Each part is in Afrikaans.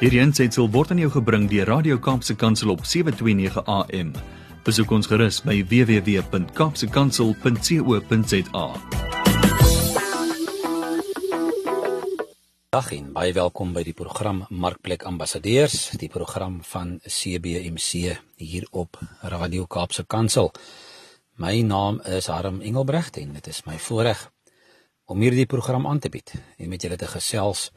Hierdie aanseit word aan jou gebring deur Radio Kaapse Kansel op 7:29 AM. Besoek ons gerus by www.kapsekansel.co.za. Dag en baie welkom by die program Markplek Ambassadeurs, die program van CBMC hier op Radio Kaapse Kansel. My naam is Harm Engelbrecht en dit is my voorreg om hierdie program aan te bied en met julle te gesels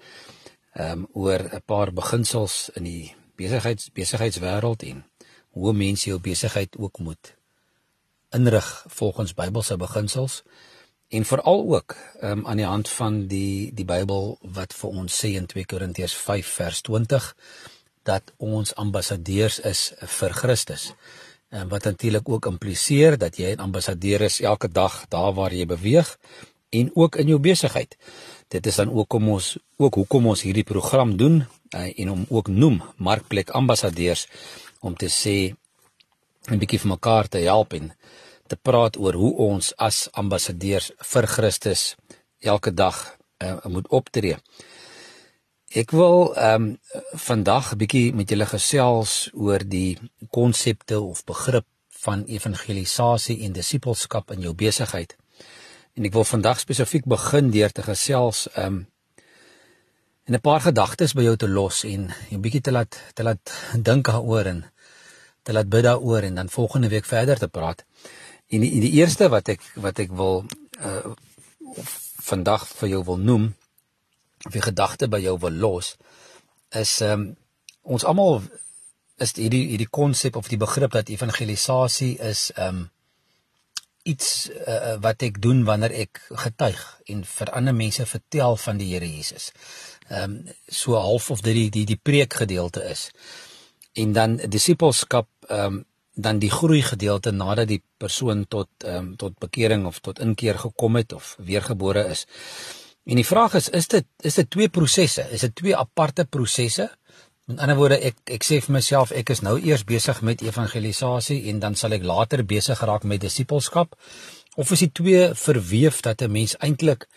um, oor 'n paar beginsels in die besigheids besigheidswêreld en hoe mense jou besigheid ook moet inrig volgens Bybelse beginsels en veral ook um, aan die hand van die die Bybel wat vir ons sê in 2 Korintiërs 5 vers 20 dat ons ambassadeurs is vir Christus. En wat natuurlik ook impliseer dat jy 'n ambassadeur is elke dag daar waar jy beweeg en ook in jou besigheid. Dit is dan ook kom ons ook hoekom ons hierdie program doen uh, en om ook noem markplek ambassadeurs om te sê 'n bietjie vir mekaar te help en te praat oor hoe ons as ambassadeurs vir Christus elke dag uh, moet optree. Ek wil ehm um, vandag 'n bietjie met julle gesels oor die konsepte of begrip van evangelisasie en disippelskap in jou besigheid. En ek wil vandag spesifiek begin deur te gesels um en 'n paar gedagtes by jou te los en 'n bietjie te laat te laat dink daaroor en te laat bid daaroor en dan volgende week verder te praat. En die, die eerste wat ek wat ek wil uh vandag vir jou wil noem of 'n gedagte by jou wil los is um ons almal is hierdie hierdie konsep of die begrip dat evangelisasie is um iets uh, wat ek doen wanneer ek getuig en vir ander mense vertel van die Here Jesus. Ehm um, so half of dit die die die preek gedeelte is. En dan disippelskap ehm um, dan die groei gedeelte nadat die persoon tot ehm um, tot bekering of tot inkeer gekom het of weergebore is. En die vraag is is dit is dit twee prosesse? Is dit twee aparte prosesse? Met ander woorde, ek ek sê vir myself ek is nou eers besig met evangelisasie en dan sal ek later besig raak met disippelskap. Of is dit twee verweef dat 'n mens eintlik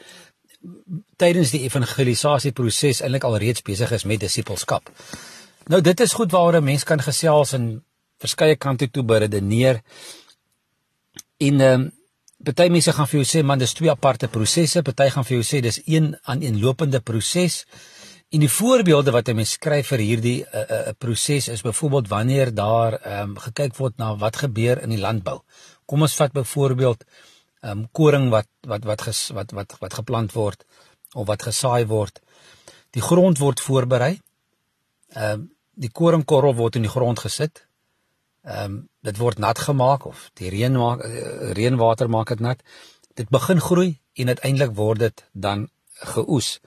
tydens die evangelisasie proses eintlik alreeds besig is met disippelskap. Nou dit is goed waaroor 'n mens kan gesels en verskeie kante toe beredeneer. En ehm um, party mense gaan vir jou sê man dis twee aparte prosesse, party gaan vir jou sê dis een aan een lopende proses. En die voorbeelde wat hy mens skryf vir hierdie 'n uh, uh, proses is byvoorbeeld wanneer daar ehm um, gekyk word na wat gebeur in die landbou. Kom ons vat byvoorbeeld ehm um, koring wat wat wat ges, wat wat wat geplant word of wat gesaai word. Die grond word voorberei. Ehm um, die koringkorrel word in die grond gesit. Ehm um, dit word nat gemaak of die reën maak uh, reënwater maak dit nat. Dit begin groei en uiteindelik word dit dan geoes.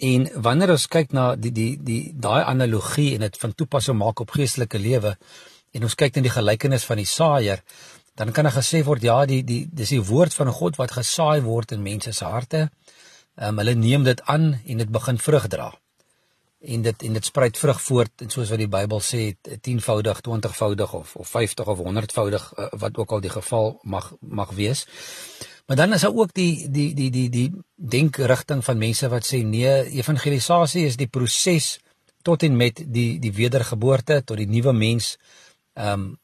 En wanneer ons kyk na die die die daai analogie en dit van toepassing maak op geestelike lewe en ons kyk na die gelykenis van die saaier, dan kan dit gesê word ja, die die dis die woord van God wat gesaai word in mense se harte. Ehm um, hulle neem dit aan en dit begin vrug dra. En dit en dit spruit vrug voort en soos wat die Bybel sê, 10voudig, 20voudig of of 50 of 100voudig uh, wat ook al die geval mag mag wees. Maar dan is daar ook die die die die die denkrigting van mense wat sê nee, evangelisasie is die proses tot en met die die wedergeboorte tot die nuwe mens ehm um,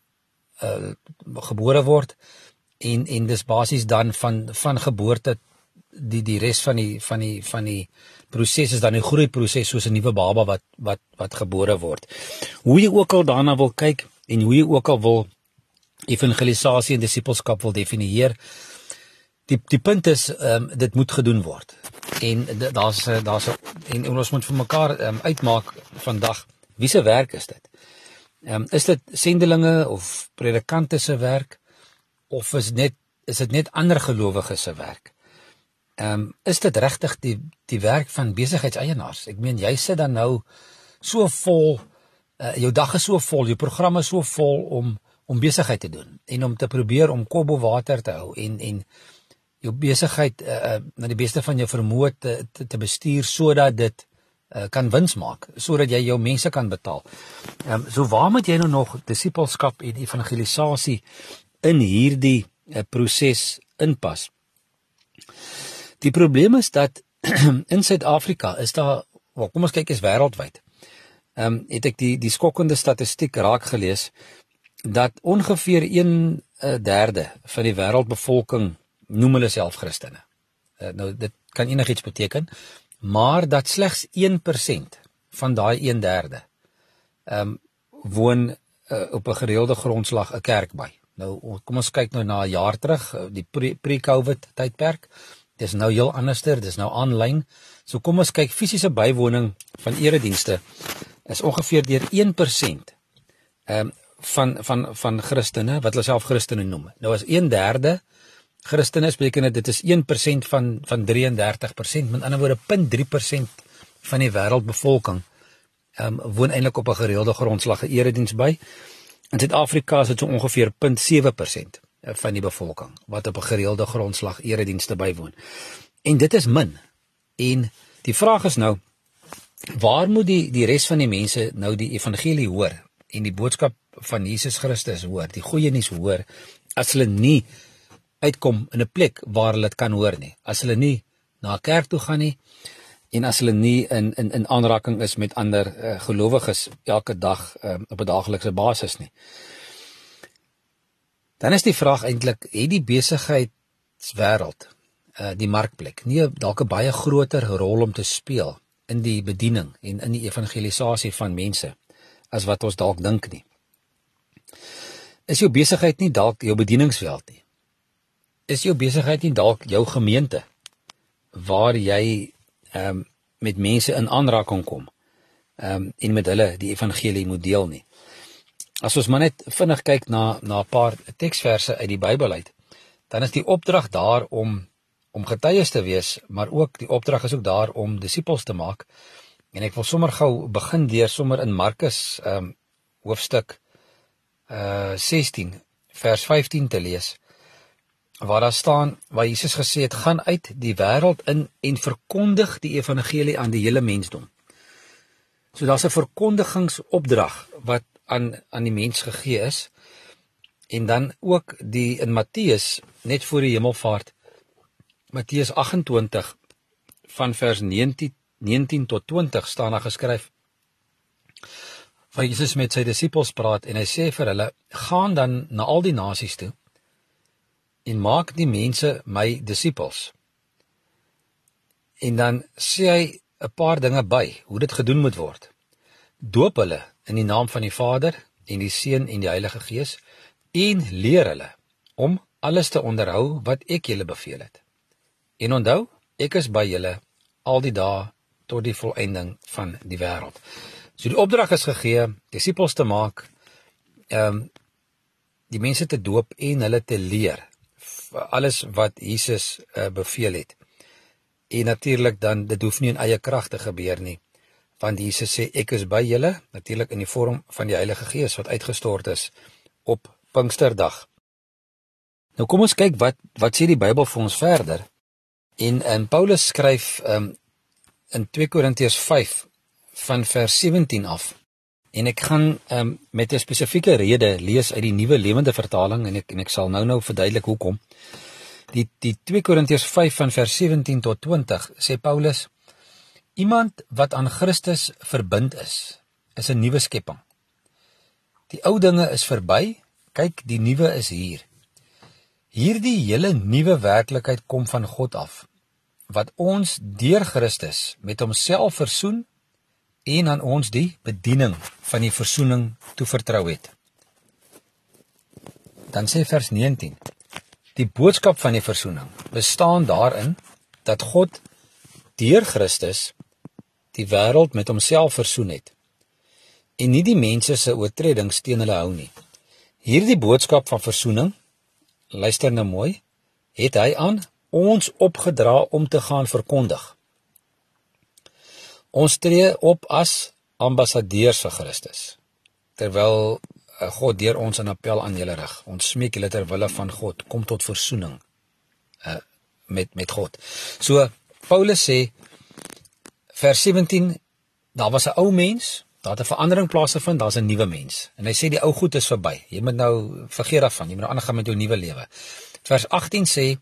uh gebore word en en dis basies dan van van geboorte die die res van die van die van die proses is dan 'n groei proses soos 'n nuwe baba wat wat wat gebore word. Hoe jy ook al daarna wil kyk en hoe jy ook al wil evangelisasie en disippelskap wil definieer, die die punt is ehm um, dit moet gedoen word. En daar's daar's en ons moet vir mekaar ehm um, uitmaak vandag wie se werk is dit? Ehm um, is dit sendelinge of predikante se werk of is net is dit net ander gelowiges se werk? Ehm um, is dit regtig die die werk van besigheidseienaars? Ek meen jy sit dan nou so vol uh, jou dag is so vol, jou programme so vol om om besigheid te doen en om te probeer om kop bo water te hou en en jou besigheid uh, na die beste van jou vermoë te, te te bestuur sodat dit uh, kan wins maak sodat jy jou mense kan betaal. Ehm um, so waar moet jy nou nog disippelskap en evangelisasie in hierdie uh, proses inpas? Die probleem is dat in Suid-Afrika is daar, well, kom ons kyk eens wêreldwyd. ehm um, het ek die die skokkende statistiek raak gelees dat ongeveer 1 derde van die wêreldbevolking noem hulle self Christene. Uh, nou dit kan enigiets beteken, maar dat slegs 1% van daai 1 derde ehm um, woon uh, op 'n gereelde grondslag 'n kerk by. Nou kom ons kyk nou na 'n jaar terug, eh, die pre-COVID tydperk. Dis nou heel anderster, dis nou aanlyn. So kom ons kyk fisiese bywoning van eredienste is ongeveer deur 1% ehm um, van van van Christene wat hulle self Christene noem. Nou as 1/3 Christene beteken dit is 1% van van 33%, met ander woorde 0.3% van die wêreldbevolking ehm um, woon eintlik op 'n gereelde grondslag 'n erediens by. In Suid-Afrika is dit so ongeveer 0.7% van die bevolking wat op 'n gereelde grondslag eredienste bywoon. En dit is min. En die vraag is nou waar moet die die res van die mense nou die evangelie hoor en die boodskap van Jesus Christus hoor, die goeie nuus hoor as hulle nie uitkom in 'n plek waar hulle dit kan hoor nie. As hulle nie na 'n kerk toe gaan nie en as hulle nie in in in aanraking is met ander uh, gelowiges elke dag um, op 'n daaglikse basis nie. Dan is die vraag eintlik, het die besigheidswêreld, uh, die markplek, nie dalk 'n baie groter rol om te speel in die bediening en in die evangelisasie van mense as wat ons dalk dink nie? Is jou besigheid nie dalk jou bedieningsveld nie? Is jou besigheid nie dalk jou gemeente waar jy ehm um, met mense in aanraking kom? Ehm um, en met hulle die evangelie moet deel nie. As ons maar net vinnig kyk na na 'n paar teksverse uit die Bybel uit, dan is die opdrag daar om om getuies te wees, maar ook die opdrag is ook daar om disippels te maak. En ek wil sommer gou begin deur sommer in Markus ehm um, hoofstuk uh 16 vers 15 te lees waar daar staan waar Jesus gesê het gaan uit die wêreld in en verkondig die evangelie aan die hele mensdom. So daar's 'n verkondigingsopdrag wat aan aan die mens gegee is. En dan ook die in Matteus net voor die hemelvaart Matteus 28 van vers 19 19 tot 20 staan daar geskryf waar Jesus met sy disippels praat en hy sê vir hulle: "Gaan dan na al die nasies toe en maak die mense my disippels." En dan sê hy 'n paar dinge by hoe dit gedoen moet word. Doop hulle in die naam van die Vader en die Seun en die Heilige Gees en leer hulle om alles te onderhou wat ek julle beveel het. En onthou, ek is by julle al die dae tot die volëinding van die wêreld. So die opdrag is gegee, disippels te maak, ehm um, die mense te doop en hulle te leer alles wat Jesus uh, beveel het. En natuurlik dan dit hoef nie in eie krag te gebeur nie, want Jesus sê ek is by julle, natuurlik in die vorm van die Heilige Gees wat uitgestort is op Pinksterdag. Nou kom ons kyk wat wat sê die Bybel vir ons verder. En in Paulus skryf um, in 2 Korintiërs van vers 17 af. En ek gaan um, met 'n spesifieke rede lees uit die Nuwe Lewende Vertaling en ek en ek sal nou-nou verduidelik hoekom. Die die 2 Korintiërs 5 van vers 17 tot 20 sê Paulus: Iemand wat aan Christus verbind is, is 'n nuwe skepping. Die ou dinge is verby, kyk, die nuwe is hier. Hierdie hele nuwe werklikheid kom van God af wat ons deur Christus met homself versoen en aan ons die bediening van die verzoening toevertrou het. Dan sê vers 19: Die boodskap van die verzoening bestaan daarin dat God deur Christus die wêreld met homself versoen het en nie die mense se oortredings teen hulle hou nie. Hierdie boodskap van verzoening, luister nou mooi, het hy aan ons opgedra om te gaan verkondig. Ons tree op as ambassadeurs vir Christus. Terwyl uh, God deur ons 'n appel aan julle rig. Ons smeek julle ter wille van God, kom tot verzoening uh met met God. So Paulus sê vers 17, daar was 'n ou mens, daar het 'n verandering plaasgevind, daar's 'n nuwe mens. En hy sê die ou goed is verby. Jy moet nou vergeet daarvan, jy moet nou aangaan met jou nuwe lewe. Vers 18 sê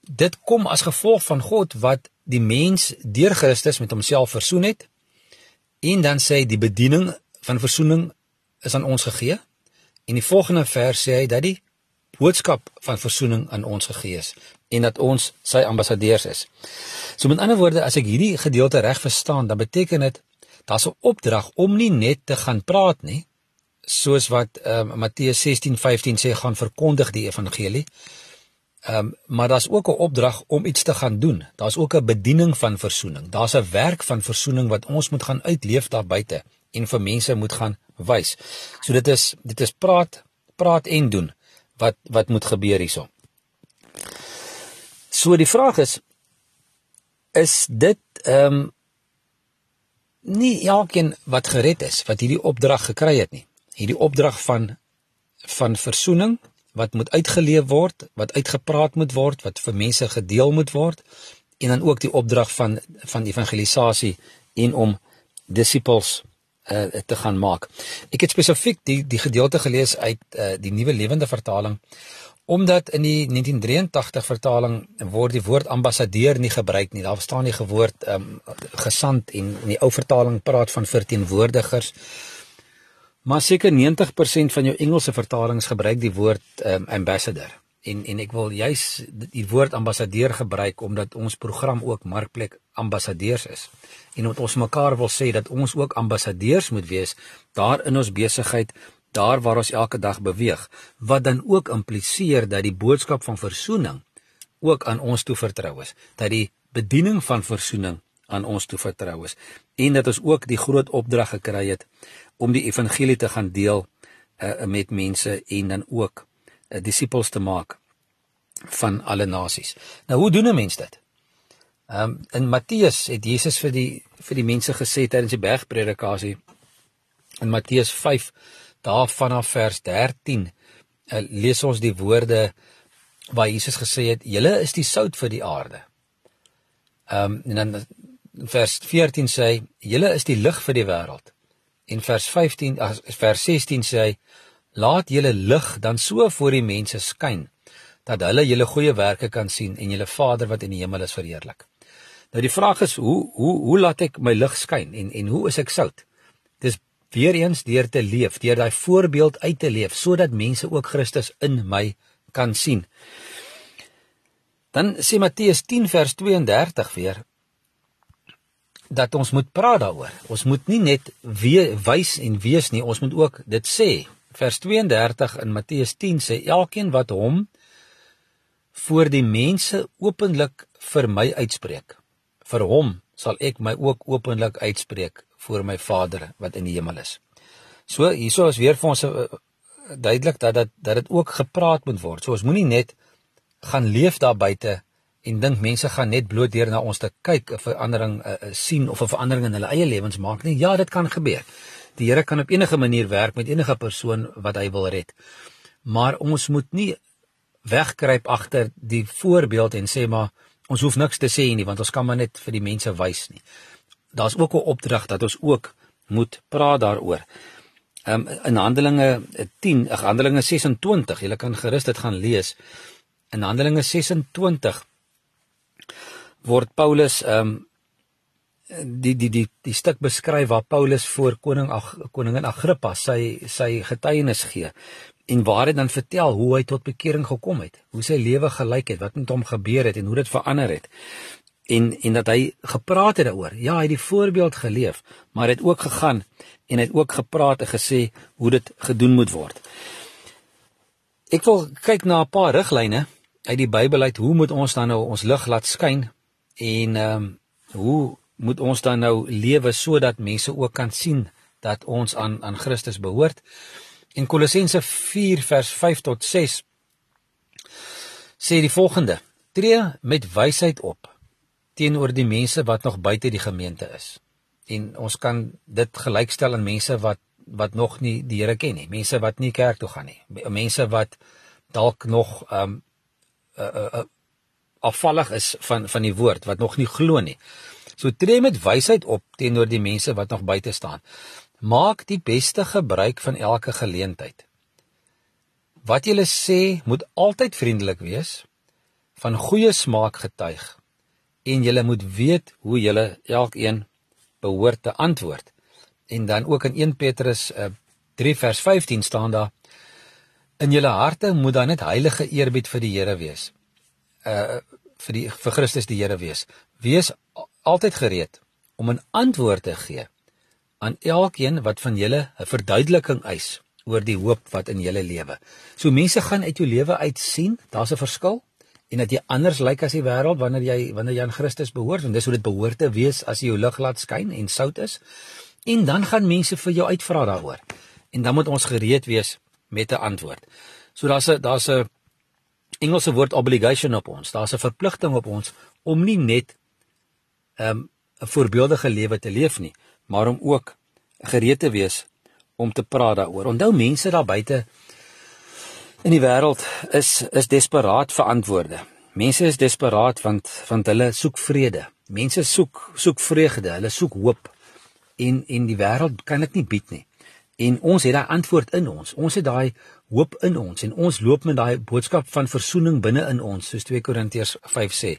dit kom as gevolg van God wat die mens deur Christus met homself versoen het En dan sê hy die bediening van verzoening is aan ons gegee. En die volgende vers sê hy dat die boodskap van verzoening aan ons gegee is en dat ons sy ambassadeurs is. So met ander woorde, as ek hierdie gedeelte reg verstaan, dan beteken dit daar's 'n opdrag om nie net te gaan praat nie, soos wat um, Matteus 16:15 sê gaan verkondig die evangelie. Ehm um, maar daar's ook 'n opdrag om iets te gaan doen. Daar's ook 'n bediening van verzoening. Daar's 'n werk van verzoening wat ons moet gaan uitleef daar buite en vir mense moet gaan wys. So dit is dit is praat, praat en doen wat wat moet gebeur hierso. So die vraag is is dit ehm um, nie elkeen wat gered is wat hierdie opdrag gekry het nie. Hierdie opdrag van van verzoening wat moet uitgeleef word, wat uitgepraat moet word, wat vir mense gedeel moet word en dan ook die opdrag van van evangelisasie en om disippels uh, te gaan maak. Ek het spesifiek die die gedeelte gelees uit uh, die nuwe lewende vertaling omdat in die 1983 vertaling word die woord ambassadeur nie gebruik nie. Daar staan nie gewoord um, gesant en in die ou vertaling praat van verteenwoordigers. Maar seker 90% van jou Engelse vertalings gebruik die woord um, ambassador. En en ek wil juis die woord ambassadeur gebruik omdat ons program ook markplek ambassadeurs is. En omdat ons mekaar wil sê dat ons ook ambassadeurs moet wees daar in ons besigheid, daar waar ons elke dag beweeg, wat dan ook impliseer dat die boodskap van verzoening ook aan ons toe vertrou is, dat die bediening van verzoening aan ons toe vertrou is en dat ons ook die groot opdrag gekry het om die evangelie te gaan deel uh, met mense en dan ook uh, disippels te maak van alle nasies. Nou hoe doen 'n mens dit? Ehm um, in Matteus het Jesus vir die vir die mense gesê tydens die bergpredikasie in Matteus 5 daar vanaf vers 13 uh, eh, lees ons die woorde waar Jesus gesê het julle is die sout vir die aarde. Ehm um, en dan vers 14 sê hy julle is die lig vir die wêreld. En vers 15 as vers 16 sê hy laat julle lig dan so voor die mense skyn dat hulle julle goeie werke kan sien en julle Vader wat in die hemel is verheerlik. Nou die vraag is hoe hoe hoe laat ek my lig skyn en en hoe is ek sout? Dis weer eens deur te leef, deur daai voorbeeld uit te leef sodat mense ook Christus in my kan sien. Dan sê Matteus 10 vers 32 weer dat ons moet praat daaroor. Ons moet nie net wys en wees nie, ons moet ook dit sê. Vers 32 in Matteus 10 sê elkeen wat hom voor die mense openlik vir my uitspreek, vir hom sal ek my ook openlik uitspreek voor my Vader wat in die hemel is. So hierso is weer vir ons uh, duidelik dat dat dat dit ook gepraat moet word. So ons moenie net gaan leef daar buite en dink mense gaan net bloot deur na ons te kyk 'n verandering uh, sien of 'n verandering in hulle eie lewens maak nie. Ja, dit kan gebeur. Die Here kan op enige manier werk met enige persoon wat hy wil red. Maar ons moet nie wegkruip agter die voorbeeld en sê maar ons hoef niks te sê nie want ons kan maar net vir die mense wys nie daar's ook 'n opdrag dat ons ook moet praat daaroor. Um, in Handelinge 10, ag Handelinge 26, jy kan gerus dit gaan lees. In Handelinge 26 word Paulus ehm um, die die die die stuk beskryf waar Paulus voor koning ag koningin Agrippa sy sy getuienis gee en waar hy dan vertel hoe hy tot bekering gekom het, hoe sy lewe gelyk het, wat met hom gebeur het en hoe dit verander het en en dat hy gepraat het daaroor. Ja, hy het die voorbeeld geleef, maar hy het ook gegaan en hy het ook gepraat en gesê hoe dit gedoen moet word. Ek wil kyk na 'n paar riglyne uit die Bybel uit hoe moet ons dan nou ons lig laat skyn en ehm um, hoe moet ons dan nou lewe sodat mense ook kan sien dat ons aan aan Christus behoort. In Kolossense 4 vers 5 tot 6 sê die volgende: Tree met wysheid op teenoor die mense wat nog buite die gemeente is. En ons kan dit gelykstel aan mense wat wat nog nie die Here ken nie, mense wat nie kerk toe gaan nie, mense wat dalk nog um uh, uh, uh, afvallig is van van die woord, wat nog nie glo nie. So tree met wysheid op teenoor die mense wat nog buite staan. Maak die beste gebruik van elke geleentheid. Wat jy sê moet altyd vriendelik wees, van goeie smaak getuig en julle moet weet hoe julle elkeen behoort te antwoord. En dan ook in 1 Petrus uh, 3 vers 15 staan daar in julle harte moet daar net heilige eerbied vir die Here wees. Uh vir die vir Christus die Here wees. Wees altyd gereed om 'n antwoord te gee aan elkeen wat van julle 'n verduideliking eis oor die hoop wat in julle lewe. So mense gaan uit jou lewe uit sien, daar's 'n verskil en dat jy anders lyk as die wêreld wanneer jy wanneer jy aan Christus behoort en dis hoe dit behoort te wees as jy jou lig laat skyn en sout is. En dan gaan mense vir jou uitvra daaroor. En dan moet ons gereed wees met 'n antwoord. So daar's 'n daar's 'n Engelse woord obligation op ons. Daar's 'n verpligting op ons om nie net 'n um, voorbeeldige lewe te leef nie, maar om ook gereed te wees om te praat daaroor. Onthou mense daar buite in die wêreld is is desperaat vir antwoorde. Mense is desperaat want want hulle soek vrede. Mense soek soek vreugde, hulle soek hoop. En en die wêreld kan dit nie bied nie. En ons het daai antwoord in ons. Ons het daai hoop in ons en ons loop met daai boodskap van verzoening binne in ons, soos 2 Korintiërs 5 sê.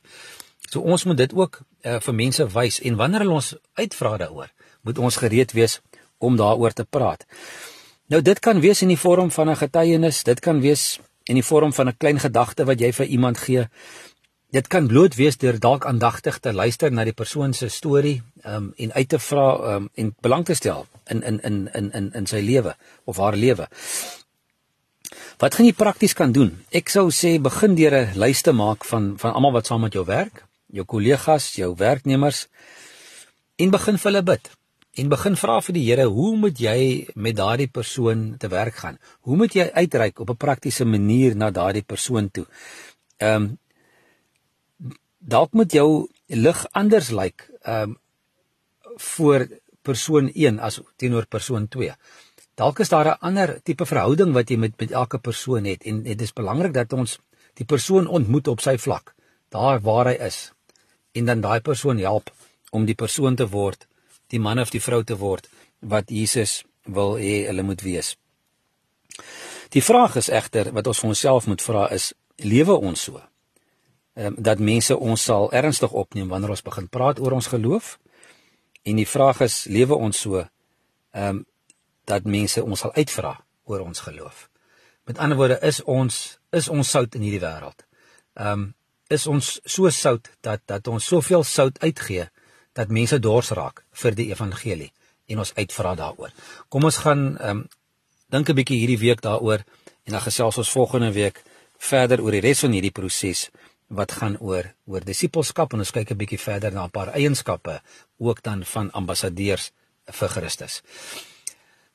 So ons moet dit ook uh, vir mense wys en wanneer hulle ons uitvra daaroor, moet ons gereed wees om daaroor te praat. Nou dit kan wees in die vorm van 'n getuienis, dit kan wees in die vorm van 'n klein gedagte wat jy vir iemand gee. Dit kan bloot wees deur dalk aandagtig te luister na die persoon se storie um, en uit te vra um, en belang te stel in in in in in in sy lewe of haar lewe. Wat gaan jy prakties kan doen? Ek sou sê begin deur 'n lys te maak van van almal wat saam met jou werk, jou kollegas, jou werknemers en begin vir hulle bid. En begin vra vir die Here, hoe moet jy met daardie persoon te werk gaan? Hoe moet jy uitreik op 'n praktiese manier na daardie persoon toe? Ehm um, dalk moet jou lig anders lyk like, ehm um, voor persoon 1 as teenoor persoon 2. Dalk is daar 'n ander tipe verhouding wat jy met met elke persoon het en dit is belangrik dat ons die persoon ontmoet op sy vlak, daar waar hy is. En dan daai persoon help om die persoon te word, die man of die vrou te word wat Jesus wil hê hulle moet wees. Die vraag is egter wat ons vir onsself moet vra is, lewe ons so? Um, dat mense ons sal ernstig opneem wanneer ons begin praat oor ons geloof? En die vraag is, lewe ons so ehm um, dat mense ons sal uitvra oor ons geloof. Met ander woorde, is ons is ons sout in hierdie wêreld. Ehm um, is ons so sout dat dat ons soveel sout uitgee dat mense dors raak vir die evangelie en ons uitvra daaroor. Kom ons gaan ehm um, dink 'n bietjie hierdie week daaroor en dan gesels ons volgende week verder oor die res van hierdie proses wat gaan oor oor disippelskap en ons kyk 'n bietjie verder na 'n paar eienskappe ook dan van ambassadeurs vir Christus.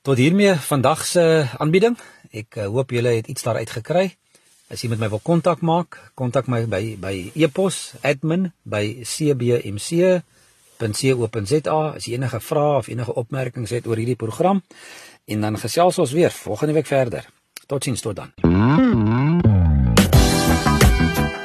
Tot hiermee vandag se aanbieding. Ek uh, hoop julle het iets daaruit gekry. As jy met my wil kontak maak, kontak my by by e-pos admin@cbmc.co.za as jy enige vrae of enige opmerkings het oor hierdie program en dan gesels ons weer volgende week verder. Totsiens tot dan.